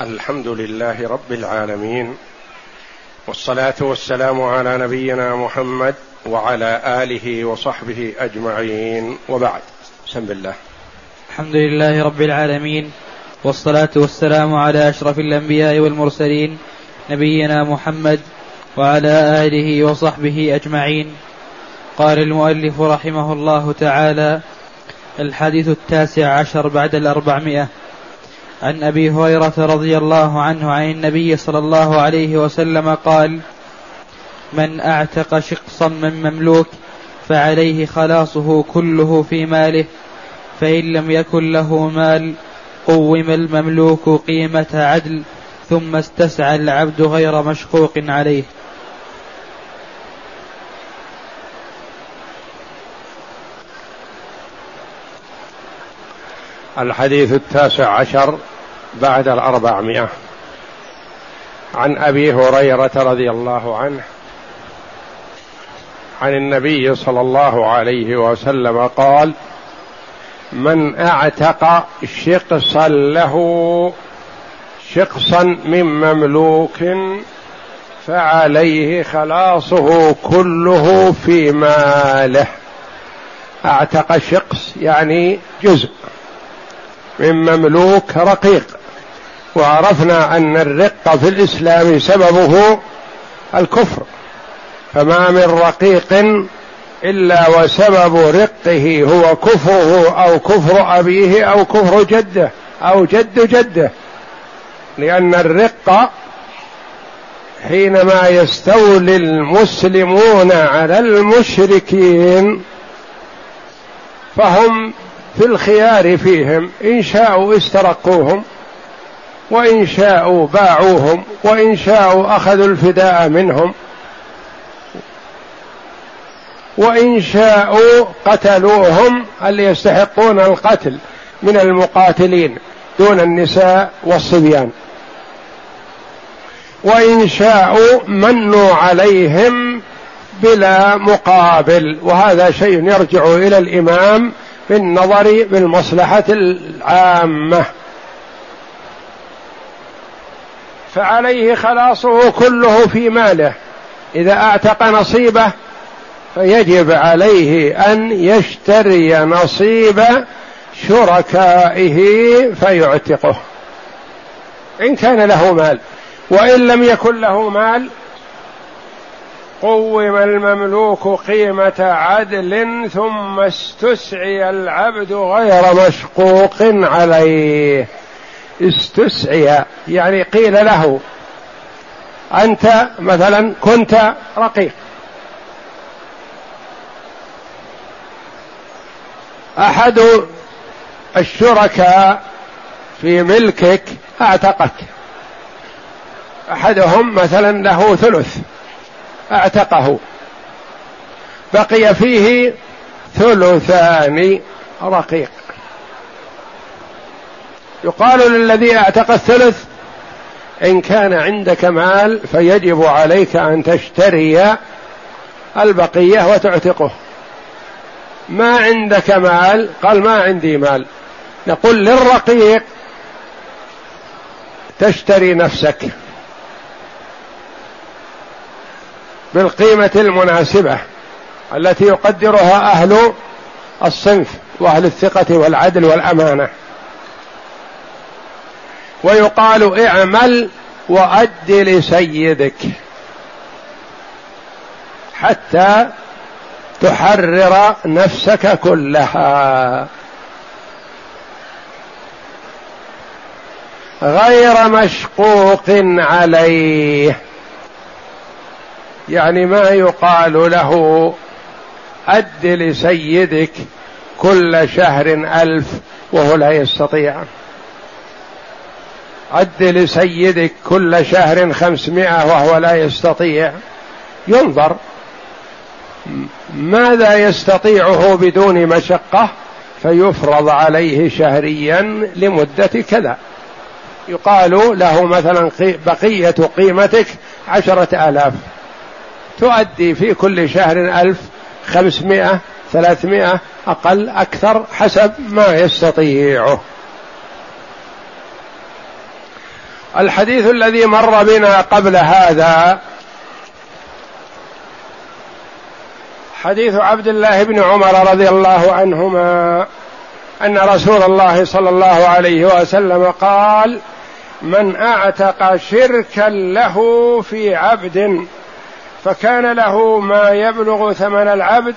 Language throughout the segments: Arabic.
الحمد لله رب العالمين والصلاة والسلام على نبينا محمد وعلى آله وصحبه أجمعين وبعد. بسم الله. الحمد لله رب العالمين والصلاة والسلام على أشرف الأنبياء والمرسلين نبينا محمد وعلى آله وصحبه أجمعين. قال المؤلف رحمه الله تعالى الحديث التاسع عشر بعد الأربعمائة. عن أبي هريرة رضي الله عنه عن النبي صلى الله عليه وسلم قال من أعتق شقصا من مملوك فعليه خلاصه كله في ماله فإن لم يكن له مال قوم المملوك قيمة عدل ثم استسعى العبد غير مشقوق عليه. الحديث التاسع عشر بعد الأربعمائة. عن أبي هريرة رضي الله عنه عن النبي صلى الله عليه وسلم قال من أعتق شقصا له شقصا من مملوك فعليه خلاصه كله في ماله. أعتق شقص يعني جزء. من مملوك رقيق. وعرفنا أن الرق في الإسلام سببه الكفر. فما من رقيق إلا وسبب رقه هو كفره أو كفر أبيه أو كفر جده أو جد جده. لأن الرق حينما يستولي المسلمون على المشركين فهم في الخيار فيهم إن شاءوا استرقوهم وإن شاءوا باعوهم وإن شاءوا أخذوا الفداء منهم وإن شاءوا قتلوهم اللي يستحقون القتل من المقاتلين دون النساء والصبيان؟ وإن شاءوا منوا عليهم بلا مقابل وهذا شيء يرجع إلى الامام بالنظر بالمصلحة العامة. فعليه خلاصه كله في ماله. إذا أعتق نصيبه فيجب عليه أن يشتري نصيب شركائه فيعتقه. إن كان له مال. وإن لم يكن له مال قوم المملوك قيمة عدل ثم استسعي العبد غير مشقوق عليه. استسعي يعني قيل له أنت مثلا كنت رقيق. أحد الشركاء في ملكك أعتقك. أحدهم مثلا له ثلث. أعتقه. بقي فيه ثلثان رقيق. يقال للذي أعتق الثلث إن كان عندك مال فيجب عليك أن تشتري البقية وتعتقه. ما عندك مال قال ما عندي مال. نقول للرقيق تشتري نفسك. بالقيمة المناسبة التي يقدرها أهل الصنف وأهل الثقة والعدل والأمانة. ويقال اعمل وأد لسيدك حتى تحرر نفسك كلها. غير مشقوق عليه. يعني ما يقال له أد لسيدك كل شهر ألف وهو لا يستطيع. أد لسيدك كل شهر خمسمائة وهو لا يستطيع. ينظر. ماذا يستطيعه بدون مشقة؟ فيفرض عليه شهريا لمدة كذا. يقال له مثلا بقية قيمتك عشرة آلاف. تؤدي في كل شهر ألف خمسمائة ثلاثمائة أقل أكثر حسب ما يستطيعه. الحديث الذي مر بنا قبل هذا حديث عبد الله بن عمر رضي الله عنهما أن رسول الله صلى الله عليه وسلم قال من أعتق شركا له في عبد فكان له ما يبلغ ثمن العبد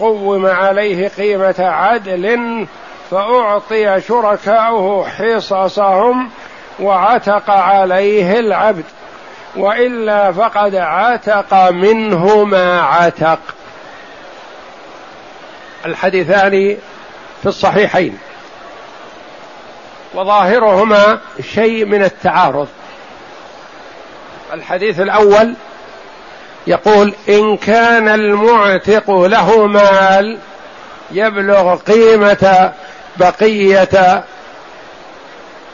قوم عليه قيمة عدل فأعطي شركاؤه حصصهم وعتق عليه العبد. وإلا فقد عتق منه ما عتق. الحديثان في الصحيحين. وظاهرهما شيء من التعارض. الحديث الأول يقول إن كان المعتق له مال يبلغ قيمة بقية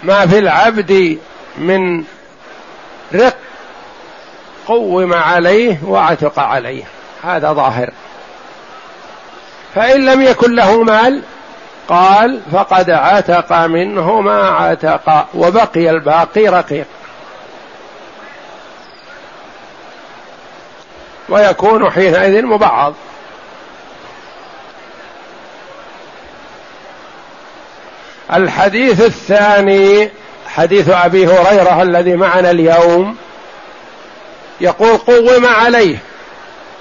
ما في العبد من رق قوم عليه وعتق عليه. هذا ظاهر. فإن لم يكن له مال قال فقد عتق منه ما عتق وبقي الباقي رقيق. ويكون حينئذ مبعض. الحديث الثاني حديث أبي هريرة الذي معنا اليوم يقول قوم عليه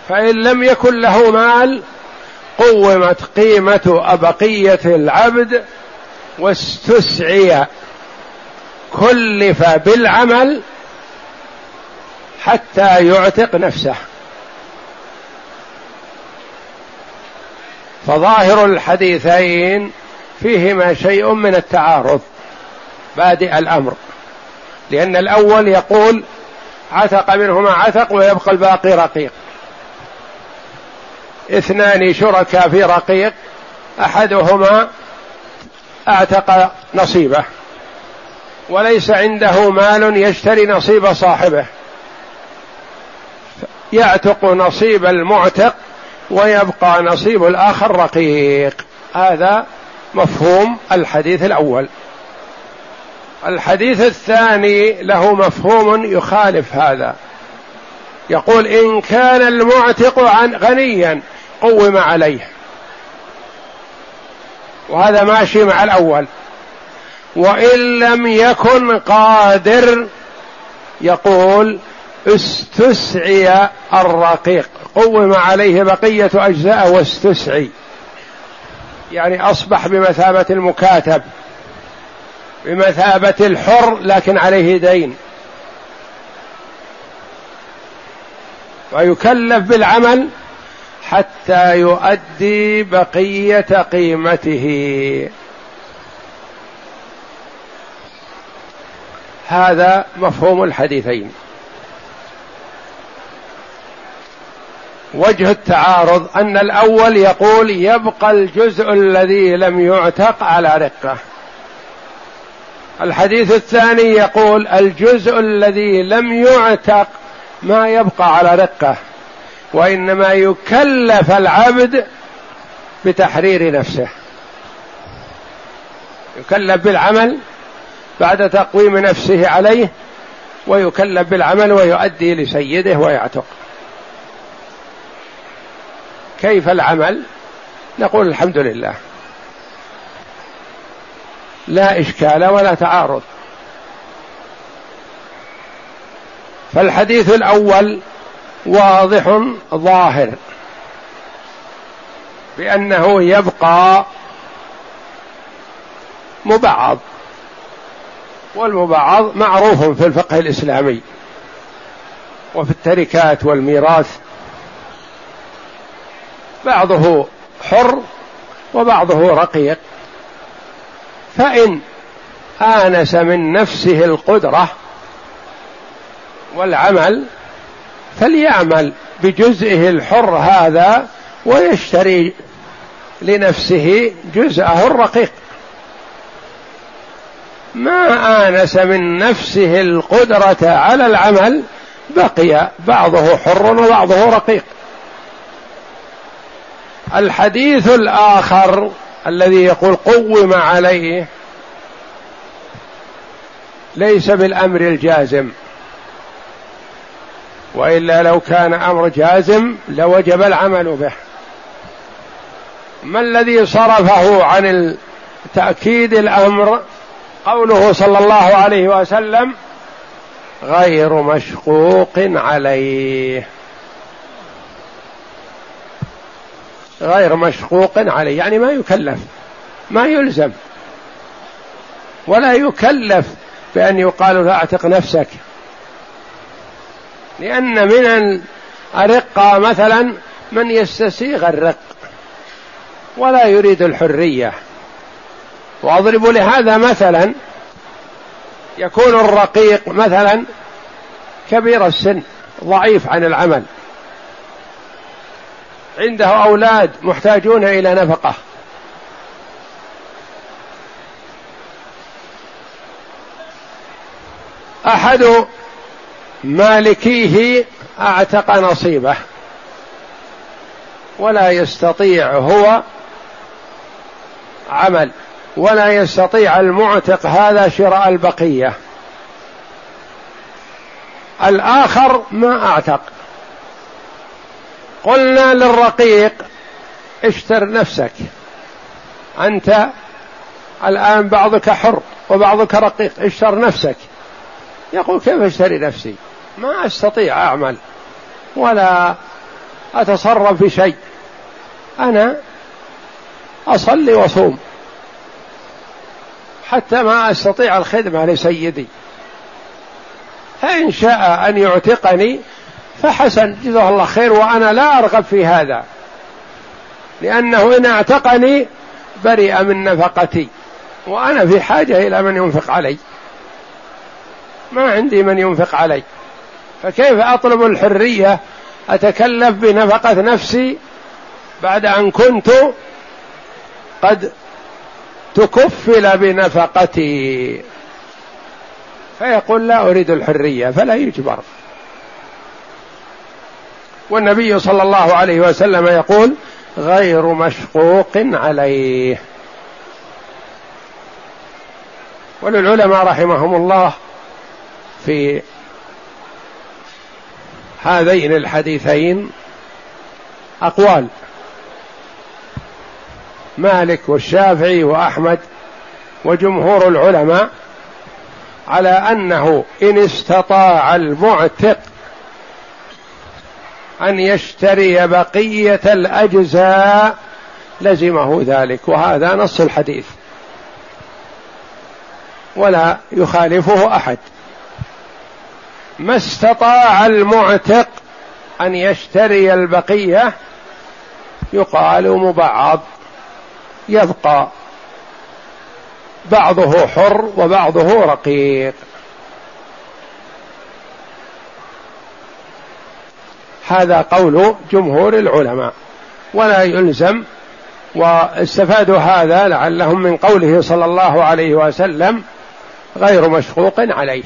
فإن لم يكن له مال قومت قيمة أبقية العبد واستسعي كلف بالعمل حتى يعتق نفسه. فظاهر الحديثين فيهما شيء من التعارض بادئ الأمر. لأن الأول يقول عتق منهما عتق ويبقى الباقي رقيق. اثنان شركاء في رقيق أحدهما أعتق نصيبه وليس عنده مال يشتري نصيب صاحبه. يعتق نصيب المعتق ويبقى نصيب الآخر رقيق. هذا مفهوم الحديث الأول. الحديث الثاني له مفهوم يخالف هذا. يقول إن كان المعتق عن غنيا قوم عليه. وهذا ماشي مع الأول. وإن لم يكن قادر يقول استسعي الرقيق. قوم عليه بقية أجزاء واستسعي. يعني أصبح بمثابة المكاتب بمثابة الحر لكن عليه دين. ويكلف بالعمل حتى يؤدي بقية قيمته. هذا مفهوم الحديثين. وجه التعارض أن الأول يقول يبقى الجزء الذي لم يعتق على رقة. الحديث الثاني يقول الجزء الذي لم يعتق ما يبقى على رقة وإنما يكلف العبد بتحرير نفسه. يكلف بالعمل بعد تقويم نفسه عليه ويكلف بالعمل ويؤدي لسيده ويعتق كيف العمل؟ نقول الحمد لله. لا إشكال ولا تعارض. فالحديث الأول واضح ظاهر. بأنه يبقى مبعض. والمبعض معروف في الفقه الإسلامي. وفي التركات والميراث. بعضه حر وبعضه رقيق. فإن آنس من نفسه القدرة والعمل فليعمل بجزئه الحر هذا ويشتري لنفسه جزءه الرقيق. ما آنس من نفسه القدرة على العمل بقي بعضه حر وبعضه رقيق. الحديث الآخر الذي يقول قوم عليه ليس بالأمر الجازم وإلا لو كان أمر جازم لوجب العمل به. ما الذي صرفه عن تأكيد الأمر قوله صلى الله عليه وسلم غير مشقوق عليه؟ غير مشقوق عليه يعني ما يكلف ما يلزم. ولا يكلف بأن يقال له أعتق نفسك. لأن من الرقة مثلا من يستسيغ الرق ولا يريد الحرية. وأضرب لهذا مثلا يكون الرقيق مثلا كبير السن ضعيف عن العمل. عنده أولاد محتاجون إلى نفقة. أحد مالكيه أعتق نصيبه ولا يستطيع هو عمل ولا يستطيع المعتق هذا شراء البقية. الآخر ما أعتق. قلنا للرقيق اشتر نفسك. أنت الآن بعضك حر وبعضك رقيق اشتر نفسك. يقول كيف اشتري نفسي؟ ما أستطيع أعمل ولا أتصرف في شيء. أنا أصلي وأصوم حتى ما أستطيع الخدمة لسيدي. فإن شاء أن يعتقني فحسن جزاه الله خير وأنا لا أرغب في هذا. لأنه إن أعتقني برئ من نفقتي وأنا في حاجة إلى من ينفق علي. ما عندي من ينفق علي. فكيف أطلب الحرية أتكلف بنفقة نفسي بعد أن كنت قد تكفل بنفقتي؟ فيقول لا أريد الحرية فلا يجبر. والنبي صلى الله عليه وسلم يقول غير مشقوق عليه. وللعلماء رحمهم الله في هذين الحديثين أقوال. مالك والشافعي وأحمد وجمهور العلماء على أنه إن استطاع المعتق أن يشتري بقية الأجزاء. لزمه ذلك وهذا نص الحديث. ولا يخالفه أحد. ما استطاع المعتق أن يشتري البقية يقال مبعض يبقى. بعضه حر وبعضه رقيق. هذا قول جمهور العلماء. ولا يلزم واستفادوا هذا لعلهم من قوله صلى الله عليه وسلم غير مشقوق عليه.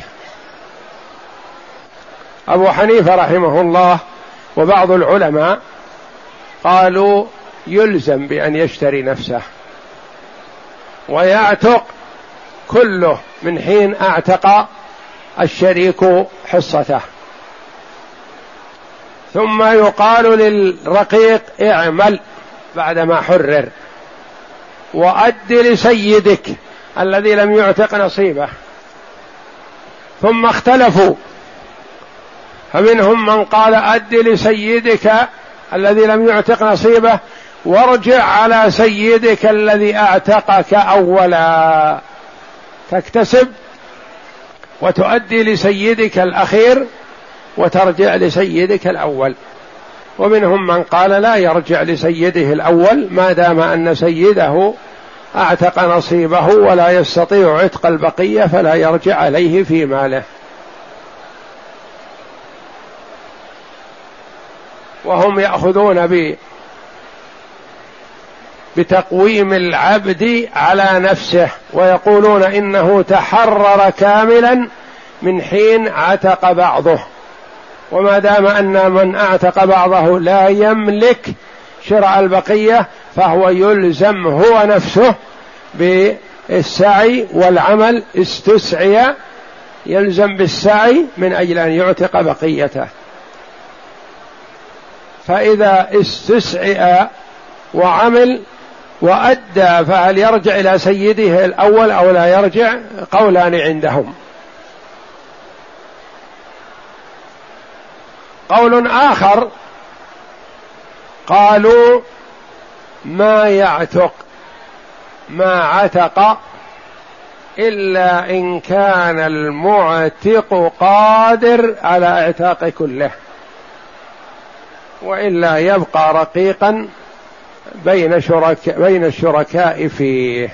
أبو حنيفة رحمه الله وبعض العلماء قالوا يلزم بأن يشتري نفسه ويعتق كله من حين أعتق الشريك حصته. ثم يقال للرقيق اعمل بعدما حرر. وأد لسيدك الذي لم يعتق نصيبه. ثم اختلفوا. فمنهم من قال أد لسيدك الذي لم يعتق نصيبه وارجع على سيدك الذي اعتقك أولا. تكتسب وتؤدي لسيدك الأخير وترجع لسيدك الأول. ومنهم من قال لا يرجع لسيده الأول ما دام أن سيده أعتق نصيبه ولا يستطيع عتق البقية فلا يرجع عليه في ماله. وهم يأخذون ب بتقويم العبد على نفسه ويقولون إنه تحرر كاملا من حين عتق بعضه. وما دام أن من أعتق بعضه لا يملك شراء البقية فهو يلزم هو نفسه بالسعي والعمل استسعي يلزم بالسعي من أجل أن يعتق بقيته. فإذا استسعئ وعمل وأدى فهل يرجع إلى سيده الأول أو لا يرجع؟ قولان عندهم. قول آخر قالوا ما يعتق ما عتق إلا إن كان المعتق قادر على إعتاق كله وإلا يبقى رقيقا بين شركاء بين الشركاء فيه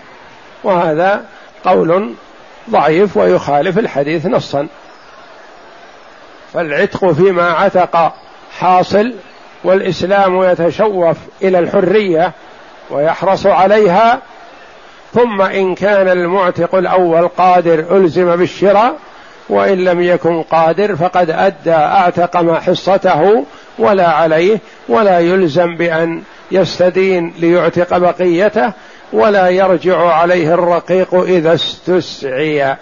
وهذا قول ضعيف ويخالف الحديث نصا. فالعتق فيما عتق حاصل والإسلام يتشوف إلى الحرية ويحرص عليها ثم إن كان المعتق الأول قادر ألزم بالشراء وإن لم يكن قادر فقد أدى أعتق ما حصته ولا عليه ولا يلزم بأن يستدين ليعتق بقيته ولا يرجع عليه الرقيق إذا استسعي.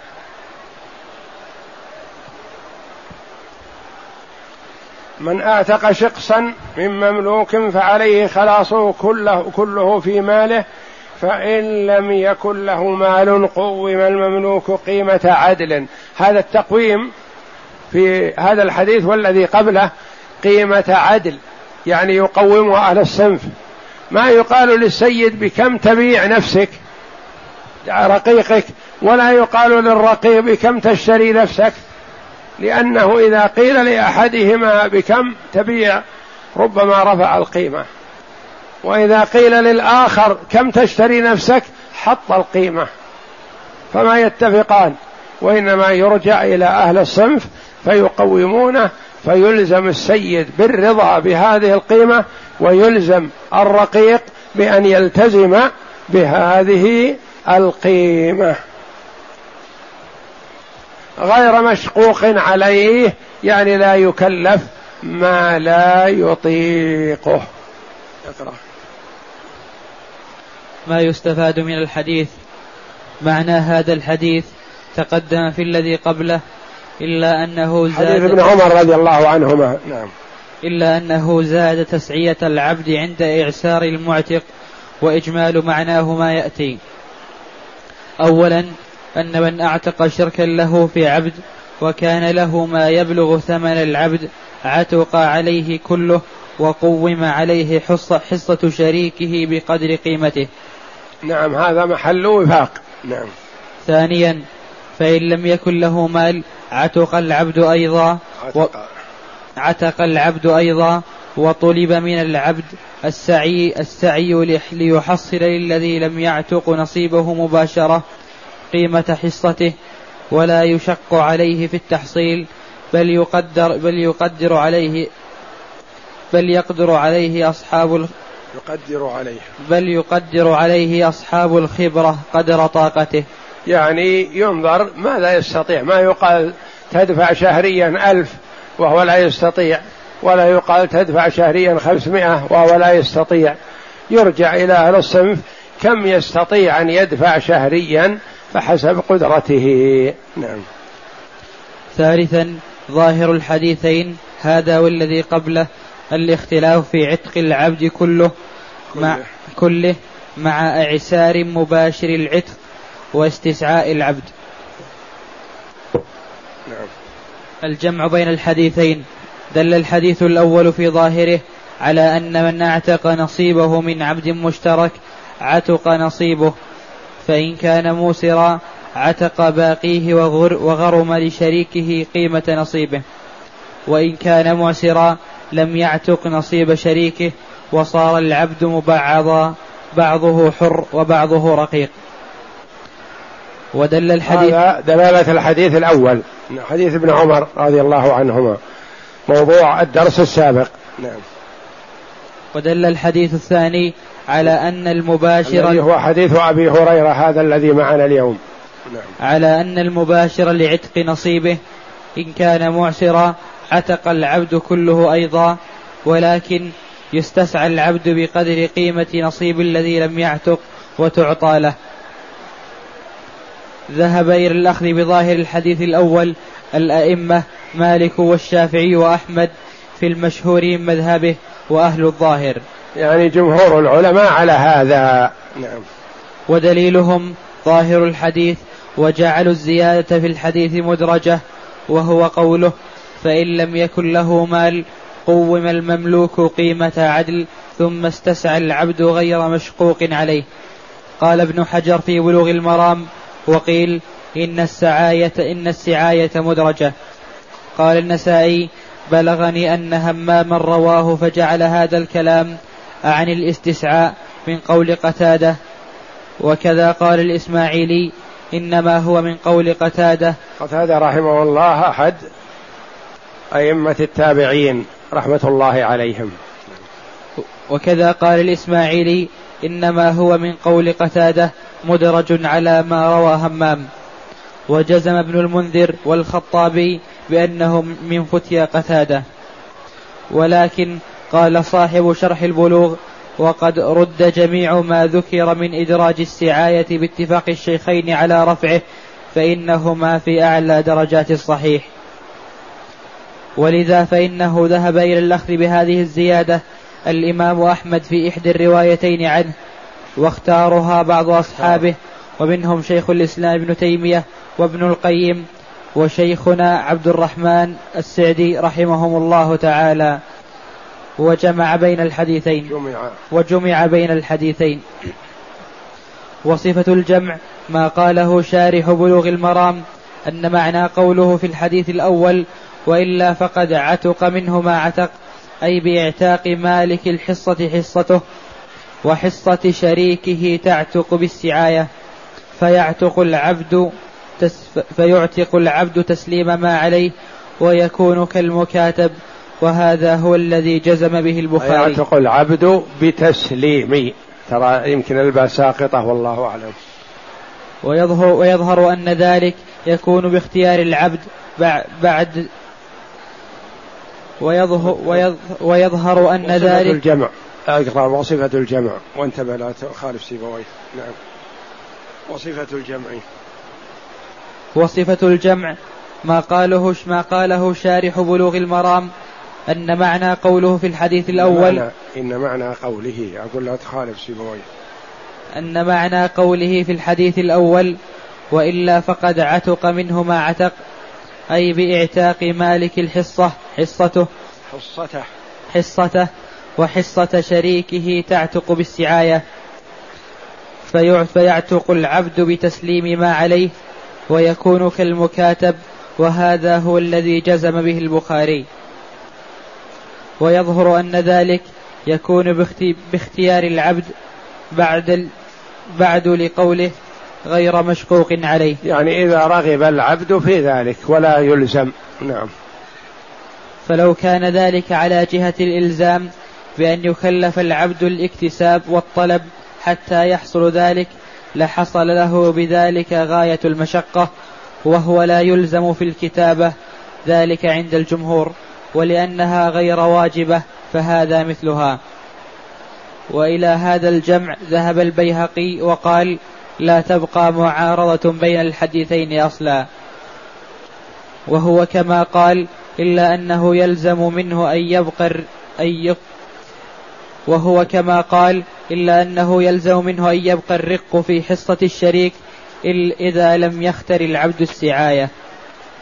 من أعتق شقصا من مملوك فعليه خلاصه كله كله في ماله فإن لم يكن له مال قوم المملوك قيمة عدل. هذا التقويم في هذا الحديث والذي قبله قيمة عدل يعني يقومها على الصنف. ما يقال للسيد بكم تبيع نفسك رقيقك ولا يقال للرقيق بكم تشتري نفسك. لأنه إذا قيل لأحدهما بكم تبيع ربما رفع القيمة. وإذا قيل للآخر كم تشتري نفسك حط القيمة. فما يتفقان وإنما يرجع إلى أهل الصنف فيقومونه فيلزم السيد بالرضا بهذه القيمة ويلزم الرقيق بأن يلتزم بهذه القيمة. غير مشقوق عليه يعني لا يكلف ما لا يطيقه. اقرأ. ما يستفاد من الحديث؟ معنى هذا الحديث تقدم في الذي قبله إلا أنه زاد حديث ابن عمر رضي الله عنهما. نعم. إلا أنه زاد تسعية العبد عند إعسار المعتق وإجمال معناه ما يأتي. أولا أن من أعتق شركا له في عبد وكان له ما يبلغ ثمن العبد عتق عليه كله وقوم عليه حصة, حصة شريكه بقدر قيمته. نعم هذا محل وفاق. نعم. ثانيا فإن لم يكن له مال عتق العبد أيضا عتق, عتق العبد أيضا وطلب من العبد السعي السعي ليحصل للذي لم يعتق نصيبه مباشرة قيمة حصته ولا يشق عليه في التحصيل بل يقدر بل يقدر عليه بل يقدر عليه أصحاب يقدر عليه. بل يقدر عليه أصحاب الخبرة قدر طاقته. يعني ينظر ماذا يستطيع ما يقال تدفع شهريا ألف وهو لا يستطيع ولا يقال تدفع شهريا خمسمائة وهو لا يستطيع. يرجع إلى أهل الصنف كم يستطيع أن يدفع شهريا فحسب قدرته. نعم. ثالثا ظاهر الحديثين هذا والذي قبله الاختلاف في عتق العبد كله مع كله. مع إعسار مباشر العتق واستسعاء العبد. نعم. الجمع بين الحديثين. دل الحديث الأول في ظاهره على أن من أعتق نصيبه من عبد مشترك عتق نصيبه. فإن كان موسرا عتق باقيه وغرم لشريكه قيمة نصيبه. وإن كان معسرا لم يعتق نصيب شريكه وصار العبد مبعضا بعضه حر وبعضه رقيق. ودل الحديث هذا دلالة الحديث الأول حديث ابن عمر رضي الله عنهما موضوع الدرس السابق. نعم ودل الحديث الثاني على أن المباشر الذي هو حديث أبي هريرة هذا الذي معنا اليوم. نعم. على أن المباشر لعتق نصيبه إن كان معسرا عتق العبد كله أيضا ولكن يستسعى العبد بقدر قيمة نصيب الذي لم يعتق وتعطى له. ذهب إلى الأخذ بظاهر الحديث الأول الأئمة مالك والشافعي وأحمد في المشهور من مذهبه وأهل الظاهر. يعني جمهور العلماء على هذا. نعم. ودليلهم ظاهر الحديث وجعلوا الزيادة في الحديث مدرجة وهو قوله فإن لم يكن له مال قوم المملوك قيمة عدل ثم استسعى العبد غير مشقوق عليه. قال ابن حجر في بلوغ المرام وقيل إن السعاية إن السعاية مدرجة. قال النسائي بلغني أن هماما رواه فجعل هذا الكلام عن الاستسعاء من قول قتادة وكذا قال الإسماعيلي إنما هو من قول قتادة. قتادة رحمه الله أحد أئمة التابعين رحمة الله عليهم. وكذا قال الإسماعيلي إنما هو من قول قتادة مدرج على ما روى همام. وجزم ابن المنذر والخطابي بأنه من فتيا قتادة. ولكن قال صاحب شرح البلوغ وقد رد جميع ما ذكر من إدراج السعاية باتفاق الشيخين على رفعه فإنهما في أعلى درجات الصحيح. ولذا فإنه ذهب إلى الأخذ بهذه الزيادة الإمام أحمد في إحدى الروايتين عنه واختارها بعض أصحابه ومنهم شيخ الإسلام ابن تيمية وابن القيم وشيخنا عبد الرحمن السعدي رحمهم الله تعالى. وجمع بين الحديثين. جمع. وجمع بين الحديثين. وصفة الجمع ما قاله شارح بلوغ المرام أن معنى قوله في الحديث الأول وإلا فقد عتق منه ما عتق أي بإعتاق مالك الحصة حصته وحصة شريكه تعتق بالسعاية فيعتق العبد فيعتق العبد تسليم ما عليه ويكون كالمكاتب. وهذا هو الذي جزم به البخاري. يعتق العبد بتسليم ترى يمكن الباء ساقطة والله أعلم. ويظهر, ويظهر أن ذلك يكون باختيار العبد بعد ويظهر, ويظهر أن ذلك الجمع. أقرأ وصفة الجمع. وانتبه لا تخالف سيبويه. نعم. وصفة الجمع. وصفة الجمع ما قاله ما قاله شارح بلوغ المرام أن معنى قوله في الحديث الأول معنى إن معنى قوله أقول لا تخالف سيبويه. أن معنى قوله في الحديث الأول وإلا فقد عتق منه ما عتق أي بإعتاق مالك الحصة حصته حصته. حصته وحصة شريكه تعتق بالسعاية فيعتق العبد بتسليم ما عليه ويكون كالمكاتب وهذا هو الذي جزم به البخاري. ويظهر أن ذلك يكون باختيار العبد بعد بعد لقوله غير مشقوق عليه. يعني إذا رغب العبد في ذلك ولا يلزم. نعم. فلو كان ذلك على جهة الإلزام بأن يكلف العبد الاكتساب والطلب حتى يحصل ذلك لحصل له بذلك غاية المشقة وهو لا يلزم في الكتابة ذلك عند الجمهور. ولأنها غير واجبة فهذا مثلها. وإلى هذا الجمع ذهب البيهقي وقال لا تبقى معارضة بين الحديثين أصلا. وهو كما قال إلا أنه يلزم منه أن يبقى أن وهو كما قال إلا أنه يلزم منه أن يبقى الرق في حصة الشريك إذا لم يختر العبد السعاية.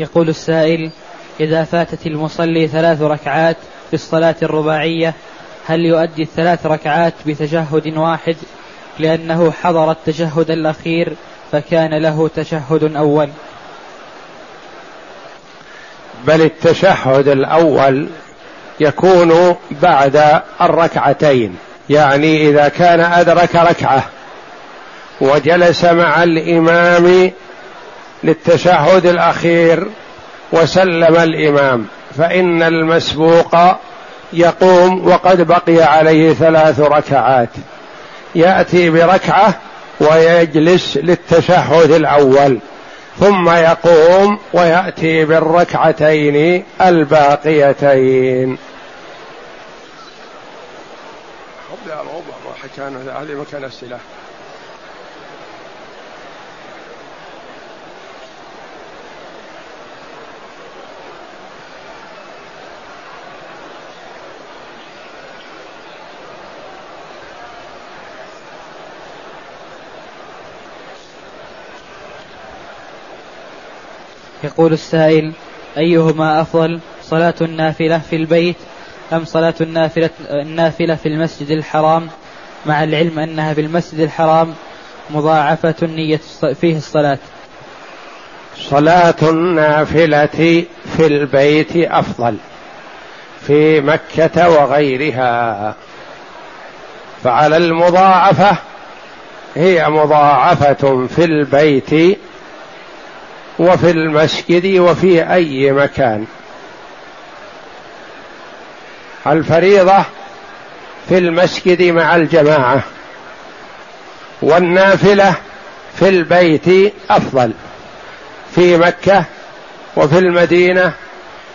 يقول السائل إذا فاتت المصلي ثلاث ركعات في الصلاة الرباعية هل يؤدي الثلاث ركعات بتشهد واحد لأنه حضر التشهد الأخير فكان له تشهد أول؟ بل التشهد الأول يكون بعد الركعتين يعني إذا كان أدرك ركعة وجلس مع الإمام للتشهد الأخير وسلم الإمام فإن المسبوق يقوم وقد بقي عليه ثلاث ركعات. يأتي بركعة ويجلس للتشهد الأول ثم يقوم ويأتي بالركعتين الباقيتين. هذه مكان السلاح. يقول السائل أيهما أفضل صلاة النافلة في البيت أم صلاة النافلة, النافلة في المسجد الحرام؟ مع العلم أنها في المسجد الحرام مضاعفة النية فيه الصلاة. صلاة النافلة في البيت أفضل في مكة وغيرها. فعلى المضاعفة هي مضاعفة في البيت وفي المسجد وفي أي مكان. الفريضة في المسجد مع الجماعة والنافلة في البيت أفضل في مكة وفي المدينة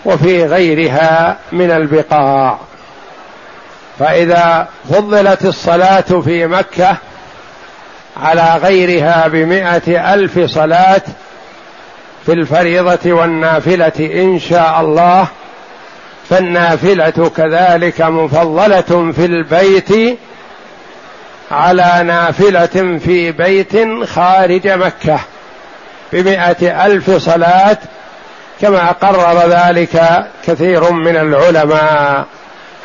وفي غيرها من البقاع. فإذا فضلت الصلاة في مكة على غيرها بمائه ألف صلاة في الفريضة والنافلة إن شاء الله فالنافلة كذلك مفضلة في البيت على نافلة في بيت خارج مكة بمائة ألف صلاة كما قرر ذلك كثير من العلماء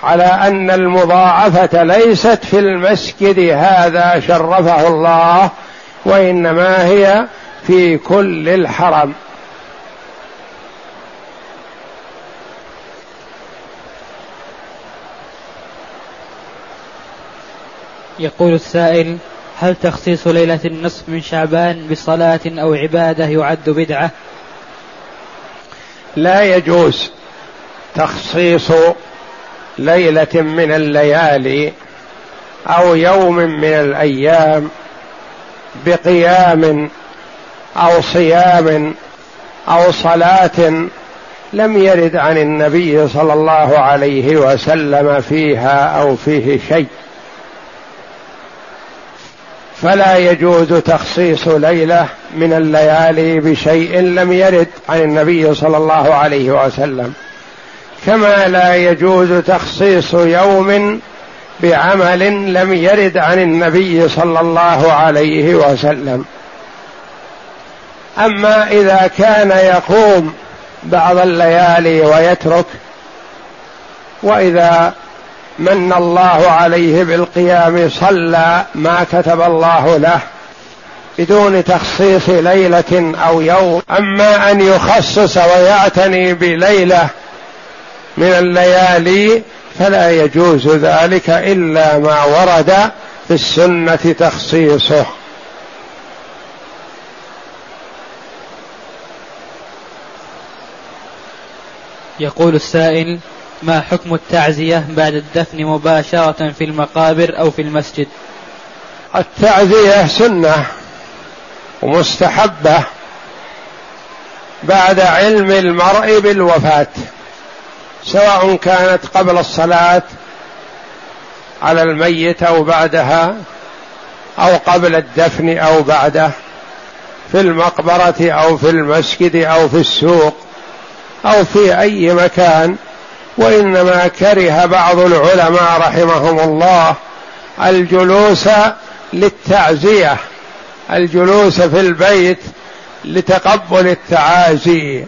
على أن المضاعفة ليست في المسجد هذا شرفه الله وإنما هي في كل الحرم. يقول السائل هل تخصيص ليلة النصف من شعبان بصلاة أو عبادة يعد بدعة؟ لا يجوز تخصيص ليلة من الليالي أو يوم من الأيام بقيام أو صيام أو صلاة لم يرد عن النبي صلى الله عليه وسلم فيها أو فيه شيء فلا يجوز تخصيص ليلة من الليالي بشيء لم يرد عن النبي صلى الله عليه وسلم. كما لا يجوز تخصيص يوم بعمل لم يرد عن النبي صلى الله عليه وسلم. أما إذا كان يقوم بعض الليالي ويترك وإذا من الله عليه بالقيام صلى ما كتب الله له بدون تخصيص ليلة أو يوم. أما أن يخصص ويعتني بليلة من الليالي فلا يجوز ذلك إلا ما ورد في السنة تخصيصه. يقول السائل ما حكم التعزية بعد الدفن مباشرة في المقابر أو في المسجد؟ التعزية سنة ومستحبة بعد علم المرء بالوفاة سواء كانت قبل الصلاة على الميت أو بعدها أو قبل الدفن أو بعده في المقبرة أو في المسجد أو في السوق أو في أي مكان. وإنما كره بعض العلماء رحمهم الله الجلوس للتعزية الجلوس في البيت لتقبل التعازي.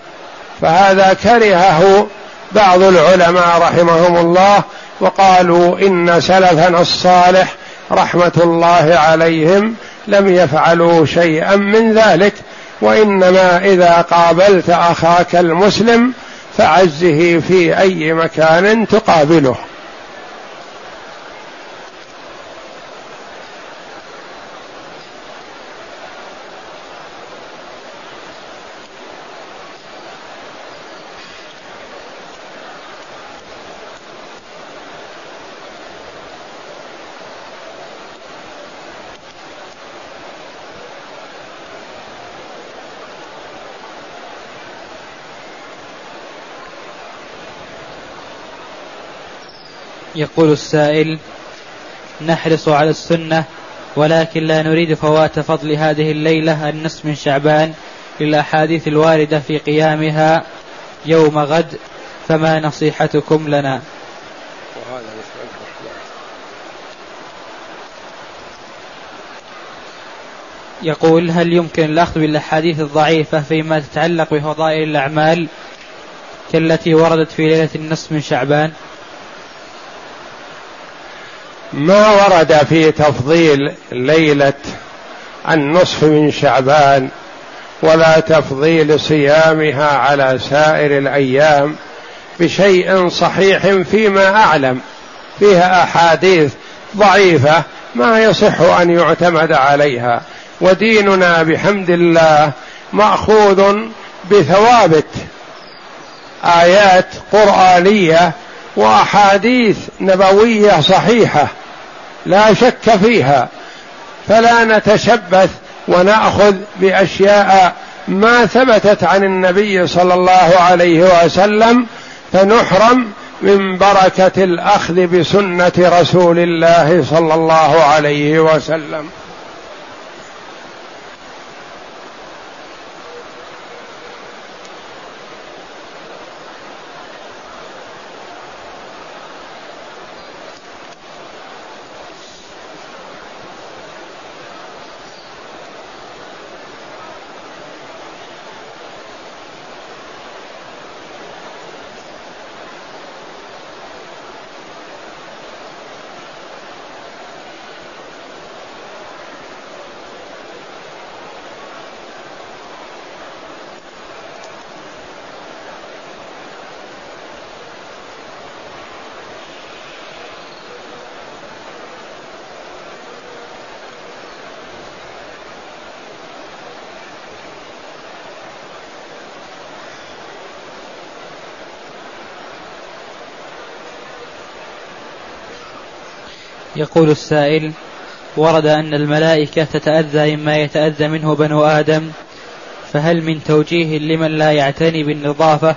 فهذا كرهه بعض العلماء رحمهم الله وقالوا إن سلفنا الصالح رحمة الله عليهم لم يفعلوا شيئا من ذلك وإنما إذا قابلت أخاك المسلم فعزه في أي مكان تقابله. يقول السائل نحرص على السنة ولكن لا نريد فوات فضل هذه الليلة النصف من شعبان للأحاديث الواردة في قيامها يوم غد فما نصيحتكم لنا؟ يقول هل يمكن الأخذ بالأحاديث الضعيفة فيما تتعلق بفضائل الأعمال كالتي وردت في ليلة النصف من شعبان؟ ما ورد في تفضيل ليلة النصف من شعبان ولا تفضيل صيامها على سائر الأيام بشيء صحيح فيما أعلم. فيها أحاديث ضعيفة ما يصح أن يعتمد عليها. وديننا بحمد الله مأخوذ بثوابت. آيات قرآنية وأحاديث نبوية صحيحة. لا شك فيها. فلا نتشبث ونأخذ بأشياء ما ثبتت عن النبي صلى الله عليه وسلم فنحرم من بركة الأخذ بسنة رسول الله صلى الله عليه وسلم. يقول السائل ورد أن الملائكة تتأذى مما يتأذى منه بنو آدم فهل من توجيه لمن لا يعتني بالنظافة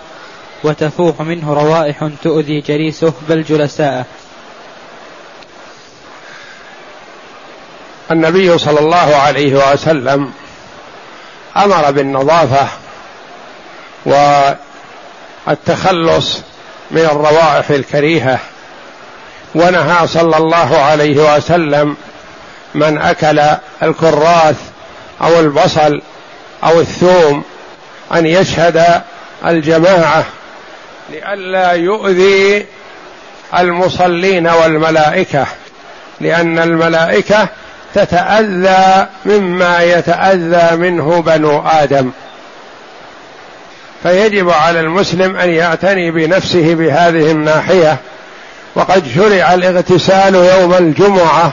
وتفوح منه روائح تؤذي جليسه بل جلساءه؟ النبي صلى الله عليه وسلم أمر بالنظافة والتخلص من الروائح الكريهة ونهى صلى الله عليه وسلم من أكل الكراث أو البصل أو الثوم أن يشهد الجماعة لئلا يؤذي المصلين والملائكة لأن الملائكة تتأذى مما يتأذى منه بنو آدم. فيجب على المسلم أن يعتني بنفسه بهذه الناحية وقد شرع الاغتسال يوم الجمعة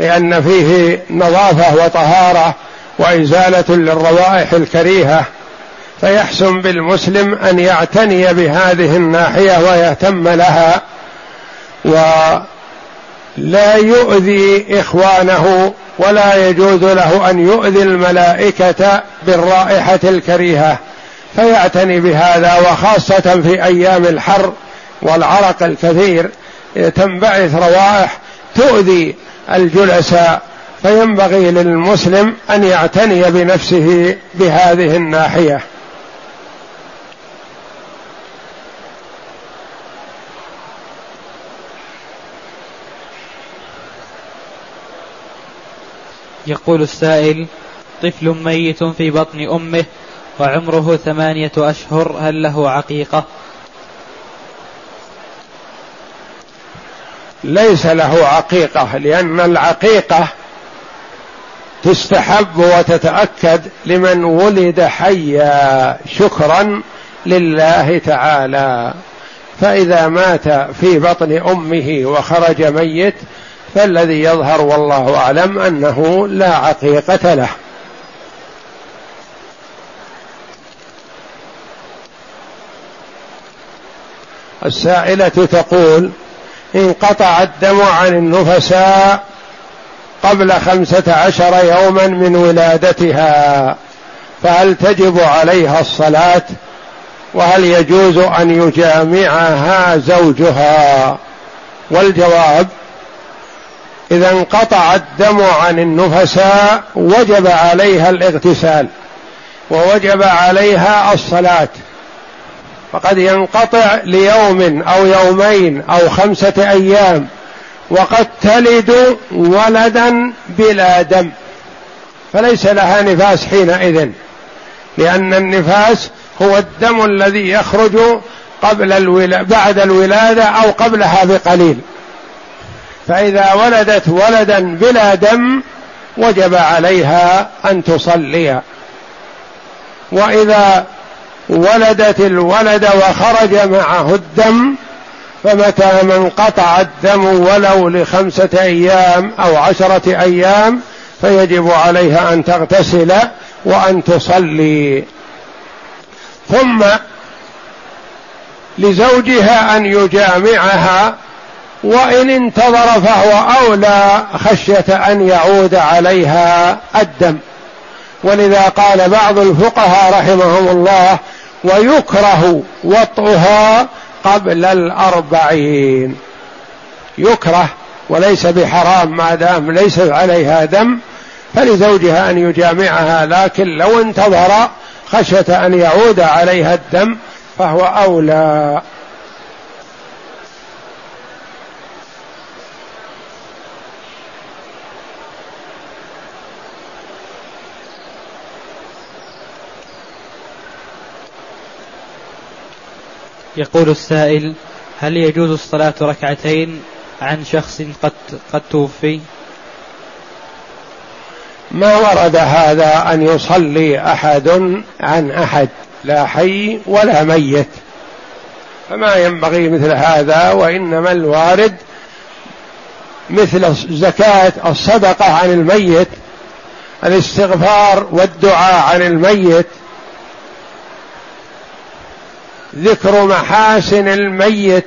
لأن فيه نظافة وطهارة وإزالة للروائح الكريهة فيحسن بالمسلم أن يعتني بهذه الناحية ويهتم لها ولا يؤذي إخوانه ولا يجوز له أن يؤذي الملائكة بالرائحة الكريهة فيعتني بهذا وخاصة في أيام الحر والعرق الكثير تنبعث روائح تؤذي الجلساء فينبغي للمسلم أن يعتني بنفسه بهذه الناحية. يقول السائل طفل ميت في بطن أمه وعمره ثمانية أشهر هل له عقيقة؟ ليس له عقيقة لأن العقيقة تستحب وتتأكد لمن ولد حيا شكرا لله تعالى. فإذا مات في بطن أمه وخرج ميت فالذي يظهر والله أعلم أنه لا عقيقة له. السائلة تقول انقطع الدم عن النفساء قبل خمسة عشر يوما من ولادتها فهل تجب عليها الصلاة؟ وهل يجوز أن يجامعها زوجها؟ والجواب إذا انقطع الدم عن النفساء وجب عليها الاغتسال ووجب عليها الصلاة. فقد ينقطع ليوم أو يومين أو خمسة أيام وقد تلد ولدا بلا دم. فليس لها نفاس حينئذ لأن النفاس هو الدم الذي يخرج قبل الولا بعد الولادة أو قبلها بقليل. فإذا ولدت ولدا بلا دم وجب عليها أن تصلي وإذا ولدت الولد وخرج معه الدم فمتى ما انقطع الدم ولو لخمسة أيام أو عشرة أيام فيجب عليها أن تغتسل وأن تصلي. ثم لزوجها أن يجامعها وإن انتظر فهو أولى خشية أن يعود عليها الدم. ولذا قال بعض الفقهاء رحمهم الله ويكره وطئها قبل الأربعين. يكره وليس بحرام ما دام ليس عليها دم فلزوجها أن يجامعها لكن لو انتظر خشية أن يعود عليها الدم فهو أولى. يقول السائل هل يجوز الصلاة ركعتين عن شخص قد قد توفي؟ ما ورد هذا أن يصلي أحد عن أحد لا حي ولا ميت فما ينبغي مثل هذا وإنما الوارد مثل زكاة الصدقة عن الميت الاستغفار والدعاء عن الميت ذكر محاسن الميت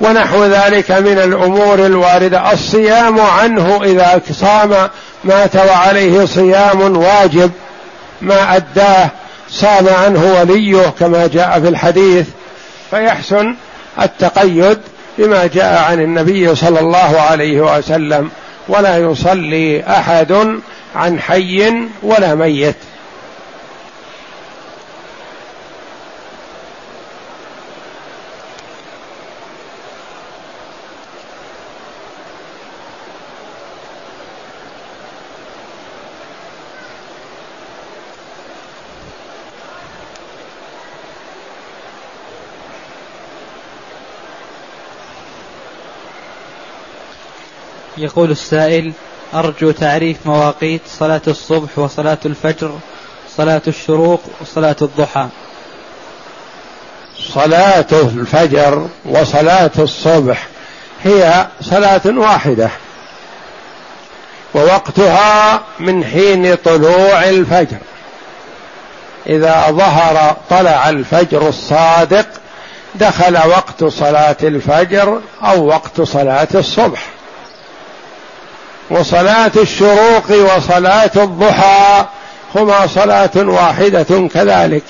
ونحو ذلك من الأمور الواردة. الصيام عنه إذا صام مات وعليه صيام واجب ما أداه صام عنه وليه كما جاء في الحديث. فيحسن التقيد بما جاء عن النبي صلى الله عليه وسلم. ولا يصلي أحد عن حي ولا ميت. يقول السائل أرجو تعريف مواقيت صلاة الصبح وصلاة الفجر صلاة الشروق وصلاة الضحى. صلاة الفجر وصلاة الصبح هي صلاة واحدة ووقتها من حين طلوع الفجر. إذا ظهر طلع الفجر الصادق دخل وقت صلاة الفجر أو وقت صلاة الصبح. وصلاة الشروق وصلاة الضحى هما صلاة واحدة كذلك.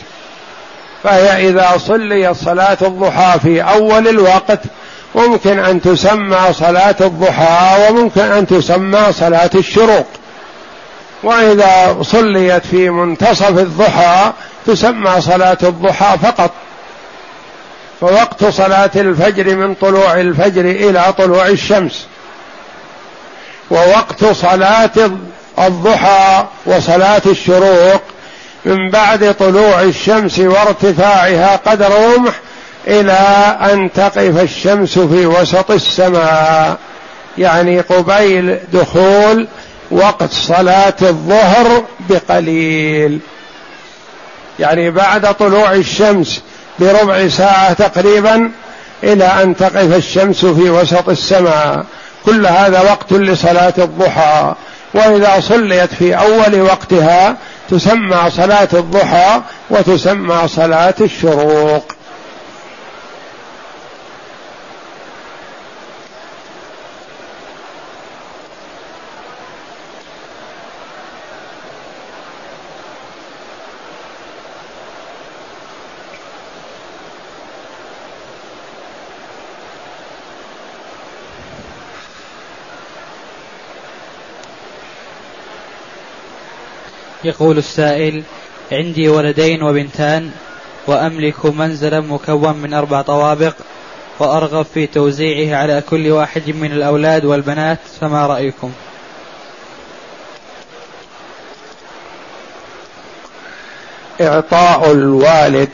فهي إذا صليت صلاة الضحى في أول الوقت ممكن أن تسمى صلاة الضحى وممكن أن تسمى صلاة الشروق. وإذا صليت في منتصف الضحى تسمى صلاة الضحى فقط. فوقت صلاة الفجر من طلوع الفجر إلى طلوع الشمس. ووقت صلاة الضحى وصلاة الشروق من بعد طلوع الشمس وارتفاعها قدر رمح إلى أن تقف الشمس في وسط السماء. يعني قبيل دخول وقت صلاة الظهر بقليل. يعني بعد طلوع الشمس بربع ساعة تقريبا إلى أن تقف الشمس في وسط السماء. كل هذا وقت لصلاة الضحى. وإذا صليت في أول وقتها تسمى صلاة الضحى وتسمى صلاة الشروق. يقول السائل عندي ولدين وبنتان وأملك منزلا مكون من أربع طوابق وأرغب في توزيعه على كل واحد من الأولاد والبنات فما رأيكم؟ إعطاء الوالد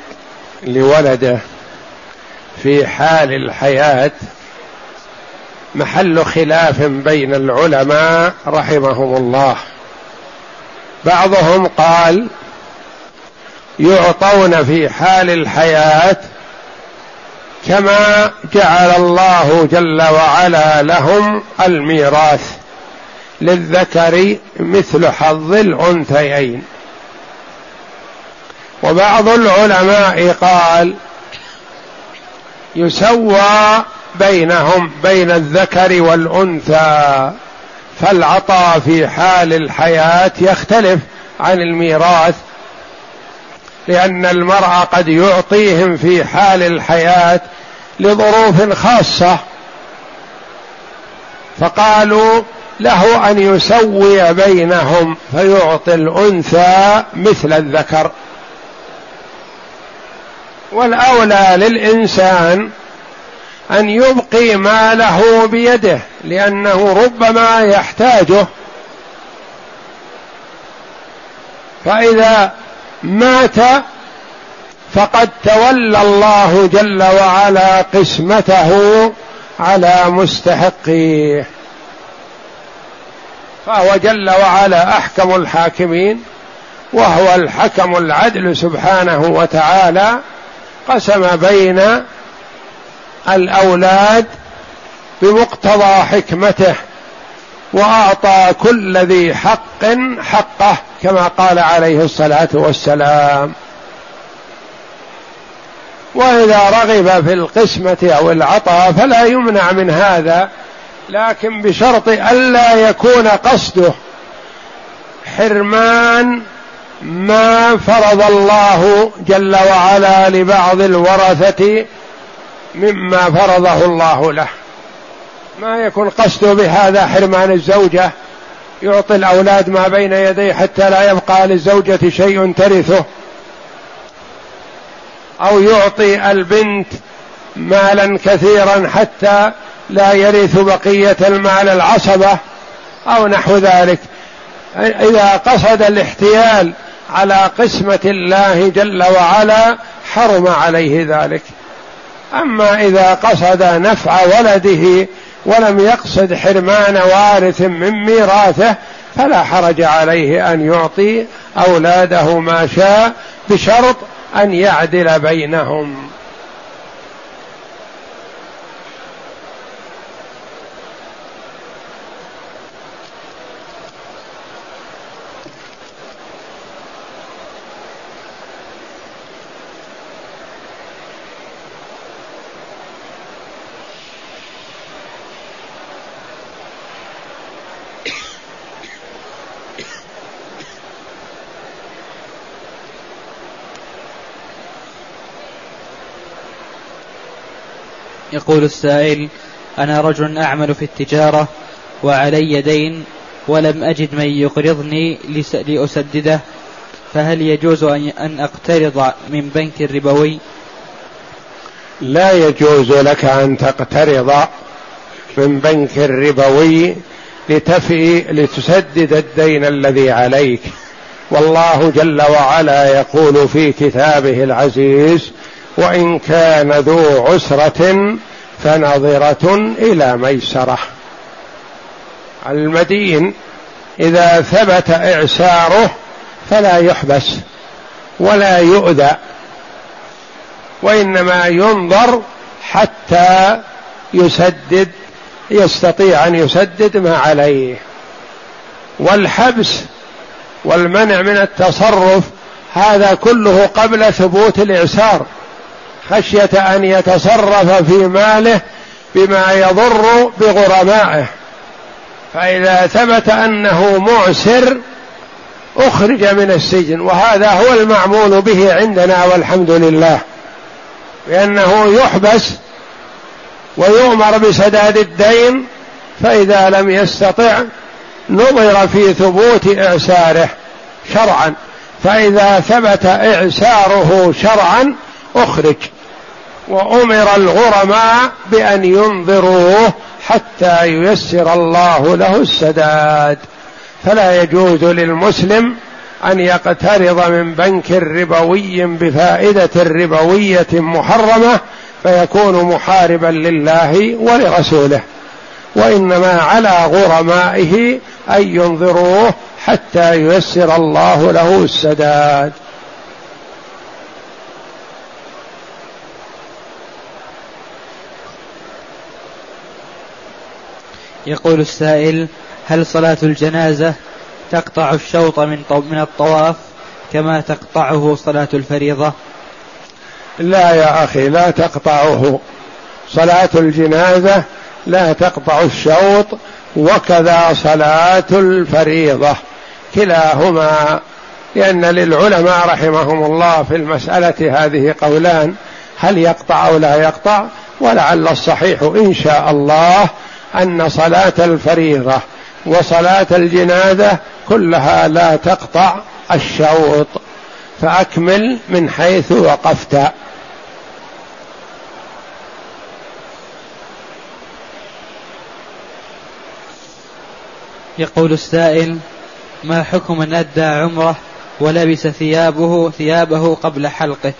لولده في حال الحياة محل خلاف بين العلماء رحمهم الله. بعضهم قال يعطون في حال الحياة كما جعل الله جل وعلا لهم الميراث للذكر مثل حظ الأنثيين. وبعض العلماء قال يسوى بينهم بين الذكر والأنثى. فالعطاء في حال الحياة يختلف عن الميراث لأن المرء قد يعطيهم في حال الحياة لظروف خاصة. فقالوا له أن يسوي بينهم فيعطي الأنثى مثل الذكر. والأولى للإنسان أن يبقي ماله بيده لأنه ربما يحتاجه. فإذا مات فقد تولى الله جل وعلا قسمته على مستحقيه. فهو جل وعلا أحكم الحاكمين وهو الحكم العدل سبحانه وتعالى قسم بين الأولاد بمقتضى حكمته وأعطى كل ذي حق حقه كما قال عليه الصلاة والسلام. وإذا رغب في القسمة أو العطاء فلا يمنع من هذا لكن بشرط ألا يكون قصده حرمان ما فرض الله جل وعلا لبعض الورثة مما فرضه الله له. ما يكون قصده بهذا حرمان الزوجة. يعطي الأولاد ما بين يديه حتى لا يبقى للزوجة شيء ترثه. أو يعطي البنت مالا كثيرا حتى لا يرث بقية المال العصبة أو نحو ذلك. إذا قصد الاحتيال على قسمة الله جل وعلا حرم عليه ذلك. أما إذا قصد نفع ولده ولم يقصد حرمان وارث من ميراثه فلا حرج عليه أن يعطي أولاده ما شاء بشرط أن يعدل بينهم. يقول السائل أنا رجل أعمل في التجارة وعلي دين ولم أجد من يقرضني لأسدده فهل يجوز أن أقترض من بنك ربوي لا يجوز لك أن تقترض من بنك ربوي لتفي لتسدد الدين الذي عليك. والله جل وعلا يقول في كتابه العزيز وإن كان ذو عسرة فنظرة إلى ميسرة. المدين إذا ثبت إعساره فلا يحبس ولا يؤذى وإنما ينظر حتى يسدد يستطيع أن يسدد ما عليه. والحبس والمنع من التصرف هذا كله قبل ثبوت الإعسار. خشية أن يتصرف في ماله بما يضر بغرمائه. فإذا ثبت أنه معسر أخرج من السجن. وهذا هو المعمول به عندنا والحمد لله. لأنه يحبس ويؤمر بسداد الدين فإذا لم يستطع نظر في ثبوت إعساره شرعا. فإذا ثبت إعساره شرعا أخرج. وأمر الغرماء بأن ينظروه حتى ييسر الله له السداد. فلا يجوز للمسلم أن يقترض من بنك ربوي بفائدة ربوية محرمة فيكون محاربا لله ولرسوله. وإنما على غرمائه أن ينظروه حتى ييسر الله له السداد. يقول السائل هل صلاة الجنازة تقطع الشوط من من الطواف كما تقطعه صلاة الفريضة؟ لا يا أخي لا تقطعه. صلاة الجنازة لا تقطع الشوط وكذا صلاة الفريضة. كلاهما لأن للعلماء رحمهم الله في المسألة هذه قولان هل يقطع أو لا يقطع؟ ولعل الصحيح إن شاء الله أن صلاة الفريضة وصلاة الجنازة كلها لا تقطع الشوط فأكمل من حيث وقفت. يقول السائل ما حكم من أدى عمره ولبس ثيابه ثيابه قبل حلقه؟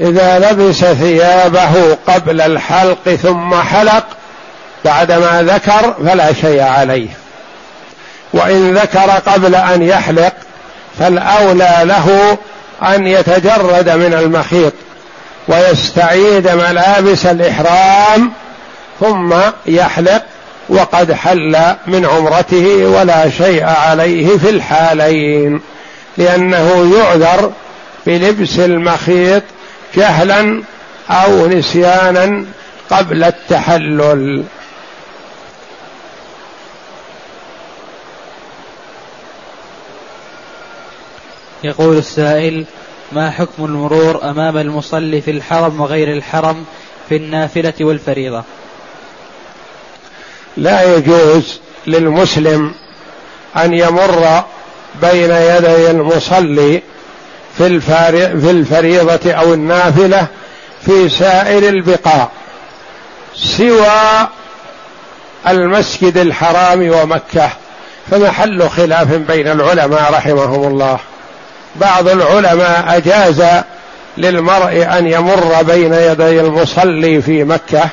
إذا لبس ثيابه قبل الحلق ثم حلق بعدما ذكر فلا شيء عليه. وإن ذكر قبل أن يحلق فالأولى له أن يتجرد من المخيط ويستعيد ملابس الإحرام ثم يحلق وقد حل من عمرته ولا شيء عليه في الحالين لأنه يعذر بلبس المخيط جهلا أو نسيانا قبل التحلل. يقول السائل ما حكم المرور أمام المصلي في الحرم وغير الحرم في النافلة والفريضة؟ لا يجوز للمسلم أن يمر بين يدي المصلي في, في الفريضة أو النافلة في سائر البقاع سوى المسجد الحرام ومكة فمحل خلاف بين العلماء رحمهم الله. بعض العلماء أجاز للمرء أن يمر بين يدي المصلي في مكة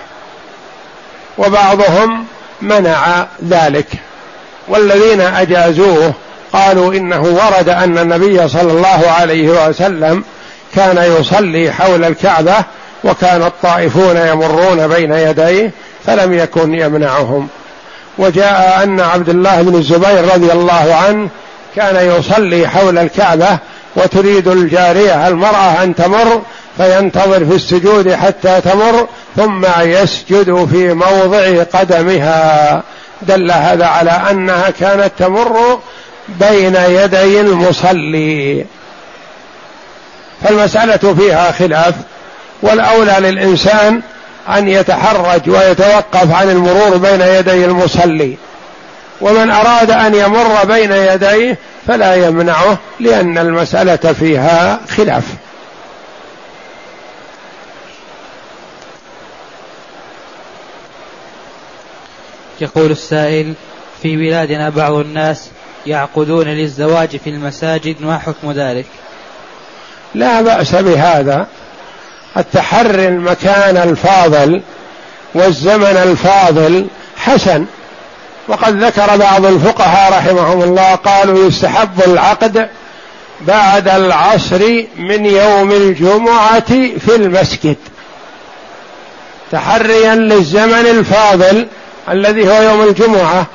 وبعضهم منع ذلك. والذين أجازوه قالوا إنه ورد أن النبي صلى الله عليه وسلم كان يصلي حول الكعبة وكان الطائفون يمرون بين يديه فلم يكن يمنعهم. وجاء أن عبد الله بن الزبير رضي الله عنه كان يصلي حول الكعبة وتريد الجارية المرأة أن تمر فينتظر في السجود حتى تمر ثم يسجد في موضع قدمها. دل هذا على أنها كانت تمر بين يدي المصلي. فالمسألة فيها خلاف والأولى للإنسان أن يتحرج ويتوقف عن المرور بين يدي المصلي. ومن أراد أن يمر بين يديه فلا يمنعه لأن المسألة فيها خلاف. يقول السائل في بلادنا بعض الناس يعقدون للزواج في المساجد ما حكم ذلك؟ لا بأس بهذا. التحري المكان الفاضل والزمن الفاضل حسن. وقد ذكر بعض الفقهاء رحمهم الله قالوا يستحب العقد بعد العصر من يوم الجمعة في المسجد. تحريا للزمن الفاضل الذي هو يوم الجمعة.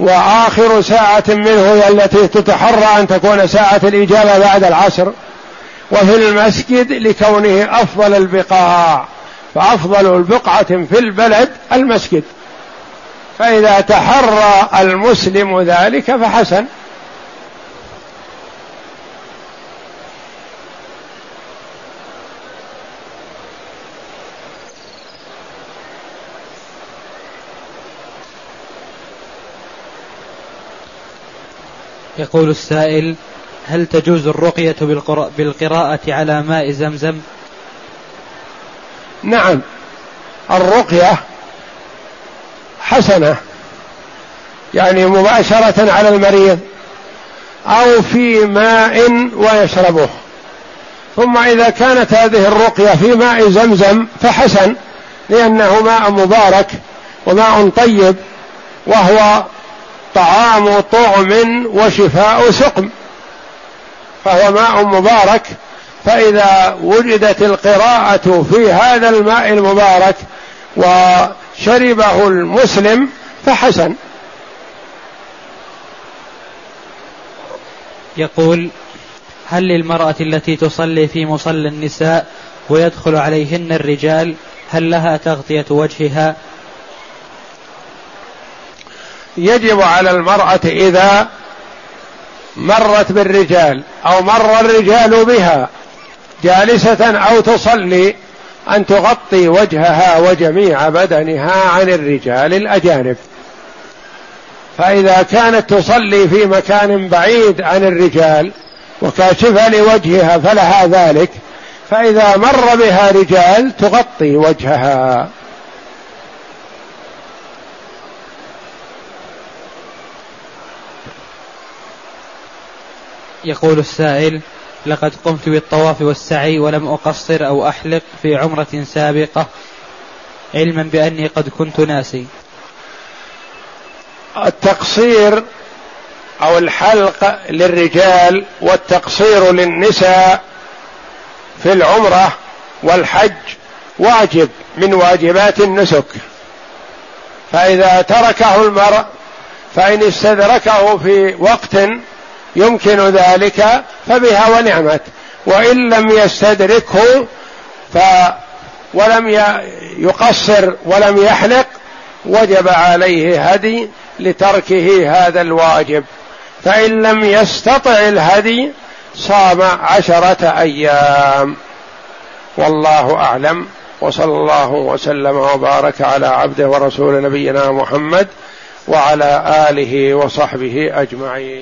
وآخر ساعة منه هي التي تتحرى أن تكون ساعة الإجابة بعد العصر وفي المسجد لكونه أفضل البقاع فأفضل البقعة في البلد المسجد. فإذا تحرى المسلم ذلك فحسن. يقول السائل هل تجوز الرقية بالقراءة على ماء زمزم؟ نعم. الرقية حسنة. يعني مباشرة على المريض أو في ماء ويشربه. ثم إذا كانت هذه الرقية في ماء زمزم فحسن لأنه ماء مبارك وماء طيب وهو طعام طعم وشفاء سقم. فهو ماء مبارك. فإذا وجدت القراءة في هذا الماء المبارك وشربه المسلم فحسن. يقول هل للمرأة التي تصلي في مصلى النساء ويدخل عليهن الرجال هل لها تغطية وجهها؟ يجب على المرأة إذا مرت بالرجال أو مر الرجال بها جالسة أو تصلي أن تغطي وجهها وجميع بدنها عن الرجال الأجانب. فإذا كانت تصلي في مكان بعيد عن الرجال وكاشفة لوجهها فلها ذلك فإذا مر بها رجال تغطي وجهها. يقول السائل لقد قمت بالطواف والسعي ولم أقصر أو أحلق في عمرة سابقة علما بأني قد كنت ناسي. التقصير أو الحلق للرجال والتقصير للنساء في العمرة والحج واجب من واجبات النسك. فإذا تركه المرء فإن استدركه في وقت يمكن ذلك فبها ونعمت. وإن لم يستدركه ف ولم يقصر ولم يحلق وجب عليه هدي لتركه هذا الواجب. فإن لم يستطع الهدي صام عشرة أيام. والله أعلم. وصلى الله وسلم وبارك على عبده ورسول نبينا محمد وعلى آله وصحبه أجمعين.